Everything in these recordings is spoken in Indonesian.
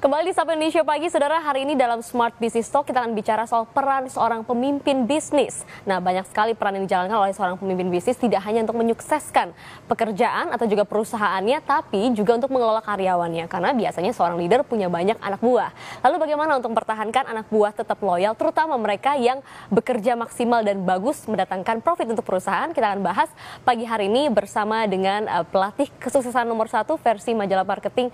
Kembali di Sapa Indonesia Pagi, Saudara, hari ini dalam Smart Business Talk kita akan bicara soal peran seorang pemimpin bisnis. Nah, banyak sekali peran yang dijalankan oleh seorang pemimpin bisnis tidak hanya untuk menyukseskan pekerjaan atau juga perusahaannya, tapi juga untuk mengelola karyawannya. Karena biasanya seorang leader punya banyak anak buah. Lalu bagaimana untuk mempertahankan anak buah tetap loyal, terutama mereka yang bekerja maksimal dan bagus mendatangkan profit untuk perusahaan? Kita akan bahas pagi hari ini bersama dengan uh, pelatih kesuksesan nomor satu versi majalah marketing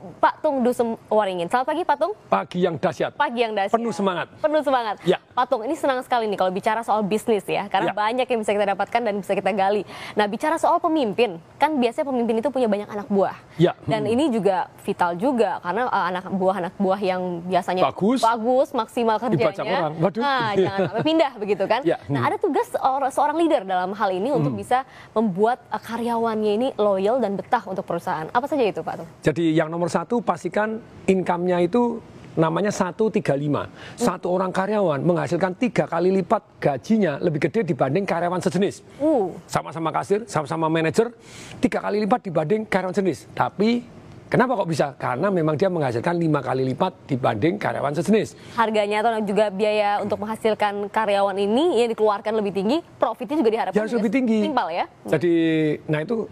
Pak Tung Dusem Waringin. Selamat pagi Pak Tung. Pagi yang dahsyat. Pagi yang dahsyat. Penuh semangat. Penuh semangat. Ya. Pak Tung, ini senang sekali nih kalau bicara soal bisnis ya, karena Ya. banyak yang bisa kita dapatkan dan bisa kita gali. Nah, bicara soal pemimpin, kan biasanya pemimpin itu punya banyak anak buah. Ya. Dan ini juga vital juga karena uh, anak buah anak buah yang biasanya Bagus. bagus, maksimal kerjanya. Dibajak orang. Waduh. Nah, jangan sampai pindah begitu kan. Ya. Nah, Hmm. ada tugas seorang, seorang leader dalam hal ini untuk bisa membuat uh, karyawannya ini loyal dan betah untuk perusahaan. Apa saja itu, Pak Tung? Jadi yang nomor satu pastikan income-nya itu namanya 135. Satu orang karyawan menghasilkan tiga kali lipat gajinya lebih gede dibanding karyawan sejenis. Uh, Sama-sama kasir, sama-sama manajer, tiga kali lipat dibanding karyawan sejenis. Tapi kenapa kok bisa? Karena memang dia menghasilkan lima kali lipat dibanding karyawan sejenis. harganya atau juga biaya untuk menghasilkan karyawan ini yang dikeluarkan lebih tinggi, profitnya juga diharapkan Ya, harus lebih tinggi. Timpal ya. Jadi, nah itu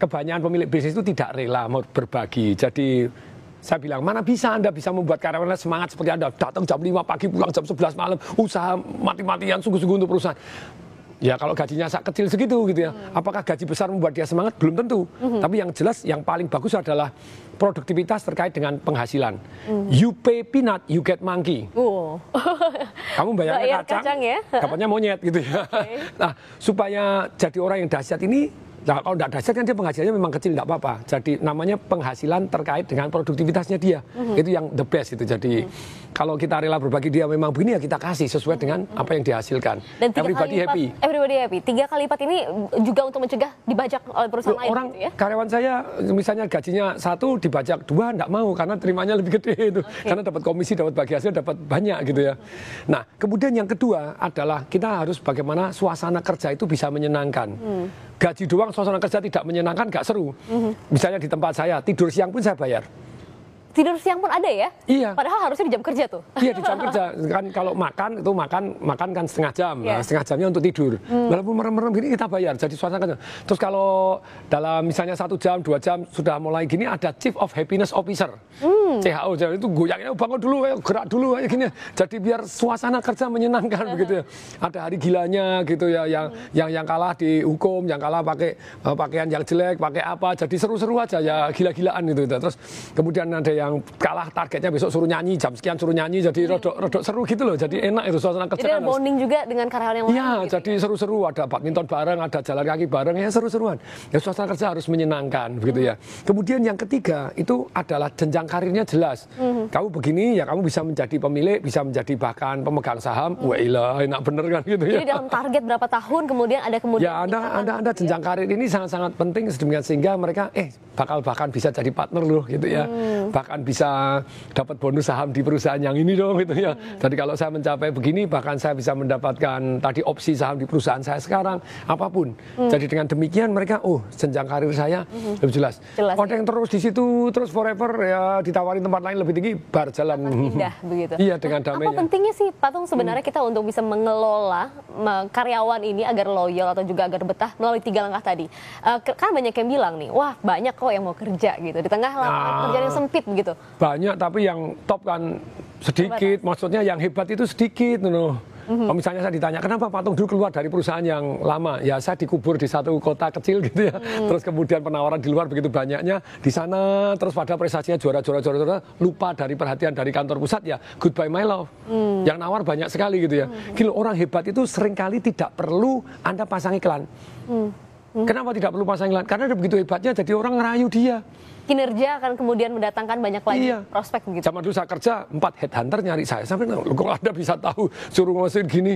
kebanyakan pemilik bisnis itu tidak rela mau berbagi. Jadi saya bilang, mana bisa Anda bisa membuat karyawan semangat seperti Anda. Datang jam 5 pagi, pulang jam 11 malam, usaha mati-matian, sungguh-sungguh untuk perusahaan. Ya kalau gajinya sak kecil segitu gitu ya. Apakah gaji besar membuat dia semangat? Belum tentu. Tapi yang jelas yang paling bagus adalah produktivitas terkait dengan penghasilan. You pay peanut, you get monkey. Uh. Kamu bayarnya Bayar kacang, kacang ya. dapatnya monyet gitu ya. Nah, supaya jadi orang yang dahsyat ini, nah kalau tidak dahsyat kan dia penghasilannya memang kecil, tidak apa-apa. Jadi namanya penghasilan terkait dengan produktivitasnya dia. Mhm. Itu yang the best itu. Jadi kalau kita rela berbagi dia memang begini ya kita kasih sesuai dengan apa yang dihasilkan. Mhm. Dan tiga Everybody kali lipat, happy. Everybody happy. Tiga kali lipat ini juga untuk mencegah dibajak oleh perusahaan Loh, lain orang gitu ya. karyawan saya misalnya gajinya satu dibajak dua enggak mau karena terimanya lebih gede itu karena dapat komisi dapat bagi hasil dapat banyak gitu ya nah kemudian yang kedua adalah kita harus bagaimana suasana kerja itu bisa menyenangkan Hmm. Gaji doang suasana kerja tidak menyenangkan nggak seru. Misalnya di tempat saya tidur siang pun saya bayar Tidur siang pun ada ya? Iya. Padahal harusnya di jam kerja tuh. Iya di jam kerja kan kalau makan itu makan makan kan setengah jam, Iya. nah, setengah jamnya untuk tidur. Walaupun merem-merem gini kita bayar. Jadi suasana kerja. Terus kalau dalam misalnya satu jam dua jam sudah mulai gini ada Chief of Happiness Officer, CHO jadi itu goyangnya "Oh, bangun dulu, ayo, gerak dulu aja gini. Jadi biar suasana kerja menyenangkan begitu ya. Ada hari gilanya gitu ya yang yang yang kalah dihukum, yang kalah pakai eh, pakaian yang jelek, pakai apa. Jadi seru-seru aja ya gila-gilaan gitu. Terus kemudian ada yang kalah targetnya besok suruh nyanyi jam sekian suruh nyanyi jadi rodok rodok seru gitu loh. Jadi enak itu suasana kerja. Jadi bonding juga dengan karyawan yang lain. Iya, gitu jadi seru-seru ada badminton bareng, ada jalan kaki bareng, ya seru-seruan. Ya suasana kerja harus menyenangkan begitu ya. Kemudian yang ketiga itu adalah jenjang karirnya jelas. Kamu begini ya kamu bisa menjadi pemilik, bisa menjadi bahkan pemegang saham. Wah, ilah, enak bener kan gitu ya. Jadi dalam target berapa tahun kemudian ada kemudian Ya, anda, anda, anda ya. jenjang karir ini sangat-sangat penting sedemikian sehingga mereka eh bakal bahkan bisa jadi partner loh gitu ya, bahkan bisa dapat bonus saham di perusahaan yang ini dong gitu ya. Jadi kalau saya mencapai begini bahkan saya bisa mendapatkan tadi opsi saham di perusahaan saya sekarang apa pun. Jadi dengan demikian mereka oh jenjang karir saya lebih jelas. Jelas, Kalau ada yang terus di situ terus forever ya ditawarin tempat lain lebih tinggi bar jalan. pindah begitu. Iya dengan Apa damainya. pentingnya sih Patung sebenarnya kita untuk bisa mengelola me- karyawan ini agar loyal atau juga agar betah melalui tiga langkah tadi. Ke- kan banyak yang bilang nih, wah banyak kok yang mau kerja gitu di tengah lapangan Nah. kerjaan yang sempit gitu. Banyak tapi yang top kan sedikit. Maksudnya yang hebat itu sedikit no. Kalau misalnya saya ditanya kenapa Patung dulu keluar dari perusahaan yang lama? Ya saya dikubur di satu kota kecil gitu ya. Terus kemudian penawaran di luar begitu banyaknya di sana terus pada prestasinya juara juara juara, juara lupa dari perhatian dari kantor pusat ya goodbye my love. Yang nawar banyak sekali gitu ya. Gila, orang hebat itu sering kali tidak perlu anda pasang iklan Kenapa tidak perlu pasang iklan? Karena begitu hebatnya jadi orang ngerayu dia. Kinerja akan kemudian mendatangkan banyak lagi Iya. prospek begitu. Zaman dulu saya kerja, empat headhunter nyari saya. Sampai "Loh, kok Anda bisa tahu suruh ngasihin gini?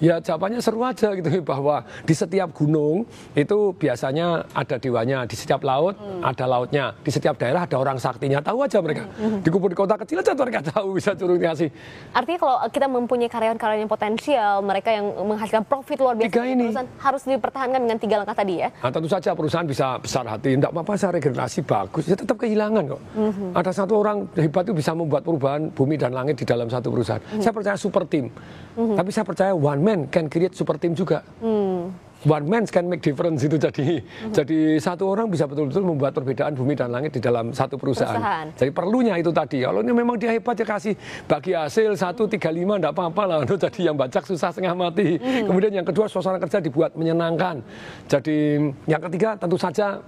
Ya jawabannya seru aja gitu bahwa di setiap gunung itu biasanya ada dewanya, di setiap laut hmm. ada lautnya, di setiap daerah ada orang saktinya. Tahu aja mereka. Hmm. Di kubur di kota kecil aja mereka tahu bisa turun kasih. Artinya kalau kita mempunyai karyawan-karyawan yang potensial, mereka yang menghasilkan profit luar biasa, tiga ini harus dipertahankan dengan tiga langkah tadi ya. Nah, tentu saja perusahaan bisa besar hati, tidak apa-apa saya regenerasi bagus, ya tetap kehilangan kok. Hmm. Ada satu orang hebat itu bisa membuat perubahan bumi dan langit di dalam satu perusahaan. Hmm. Saya percaya super team. Hmm. Tapi saya percaya one man can create super team juga. Hmm. One man can make difference itu jadi hmm. jadi satu orang bisa betul-betul membuat perbedaan bumi dan langit di dalam satu perusahaan. perusahaan. Jadi perlunya itu tadi. Kalau ini memang dia hebat ya kasih bagi hasil satu tiga lima tidak apa-apa lah. Untuk jadi yang baca susah setengah mati. Hmm. Kemudian yang kedua suasana kerja dibuat menyenangkan. Jadi yang ketiga tentu saja.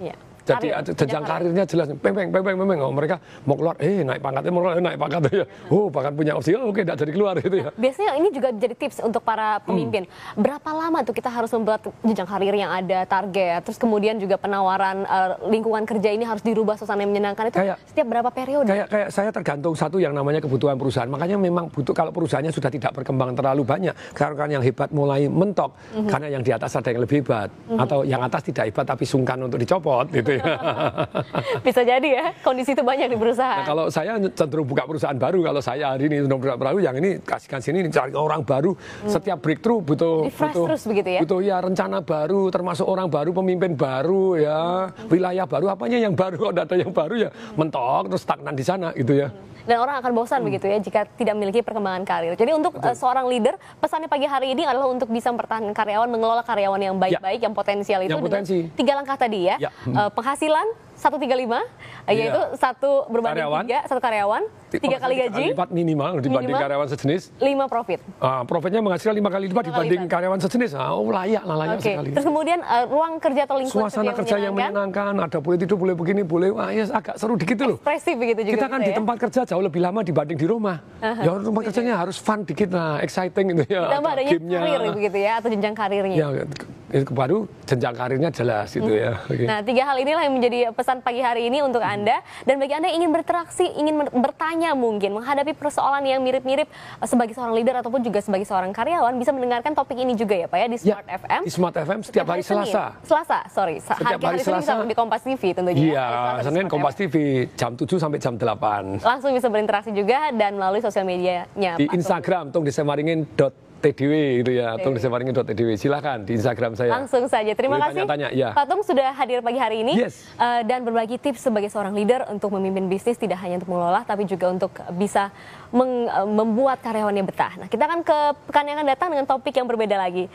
Ya jadi karir, jenjang karirnya jelas. Peng peng peng peng peng oh, mereka mau keluar. Eh naik pangkatnya mau keluar. Eh, naik pangkat. Ya oh bahkan punya opsi. Oh, oke okay, tidak jadi keluar gitu ya. Biasanya ini juga jadi tips untuk para pemimpin. Hmm. berapa lama tuh kita harus membuat jenjang karir yang ada target? Terus kemudian juga penawaran uh, lingkungan kerja ini harus dirubah suasana yang menyenangkan itu kayak, setiap berapa periode? kayak kayak saya tergantung satu yang namanya kebutuhan perusahaan. Makanya memang butuh kalau perusahaannya sudah tidak berkembang terlalu banyak karena yang hebat mulai mentok. Mm -hmm. karena yang di atas ada yang lebih hebat mm -hmm. atau yang atas tidak hebat tapi sungkan untuk dicopot gitu ya Bisa jadi ya, kondisi itu banyak di perusahaan. Nah, kalau saya cenderung buka perusahaan baru, kalau saya hari ini buka baru, yang ini kasihkan sini, cari orang baru. Hmm. Setiap breakthrough butuh butuh, terus begitu ya? butuh ya rencana baru, termasuk orang baru, pemimpin baru ya, hmm. wilayah baru, apanya yang baru, kalau ada yang baru ya mentok, terus stagnan di sana gitu ya. Hmm dan orang akan bosan hmm. begitu ya jika tidak memiliki perkembangan karir. Jadi untuk uh, seorang leader pesannya pagi hari ini adalah untuk bisa mempertahankan karyawan, mengelola karyawan yang baik-baik, ya. yang potensial itu yang potensi. tiga langkah tadi ya, ya. Hmm. Uh, penghasilan 135 yeah. yaitu satu berbanding karyawan. tiga satu karyawan tiga kali gaji lipat minimal dibanding minimal, karyawan sejenis lima profit uh, profitnya menghasilkan lima kali lipat dibanding lipat. karyawan sejenis ah, oh layak lah layak okay. sekali terus kemudian uh, ruang kerja atau lingkungan suasana kerja yang menyenangkan ada boleh tidur boleh begini boleh wah ya agak seru dikit loh ekspresif begitu juga kita kan gitu di ya? tempat kerja jauh lebih lama dibanding di rumah uh-huh. ya tempat kerjanya harus fun dikit lah exciting gitu ya ditambah adanya karir begitu ya atau jenjang karirnya ya baru jenjang karirnya jelas gitu hmm. ya okay. nah tiga hal inilah yang menjadi pesan pagi hari ini untuk anda dan bagi anda yang ingin berinteraksi ingin bertanya mungkin menghadapi persoalan yang mirip-mirip eh, sebagai seorang leader ataupun juga sebagai seorang karyawan bisa mendengarkan topik ini juga ya Pak ya di ya, Smart ya, FM. Di Smart FM setiap hari Selasa. Selasa, sorry. Setiap hari, hari Selasa di Kompas TV tentunya. Iya, Senin Kompas TV jam 7 sampai jam 8. Langsung bisa berinteraksi juga dan melalui sosial medianya. Di Pak Instagram tung TDW gitu ya, Tung TDW. Silahkan di Instagram saya. Langsung saja. Terima kasih. Tanya, ya. Pak Tung sudah hadir pagi hari ini yes. uh, dan berbagi tips sebagai seorang leader untuk memimpin bisnis tidak hanya untuk mengelola tapi juga untuk bisa meng, uh, membuat karyawannya betah. Nah, kita akan ke pekan yang akan datang dengan topik yang berbeda lagi.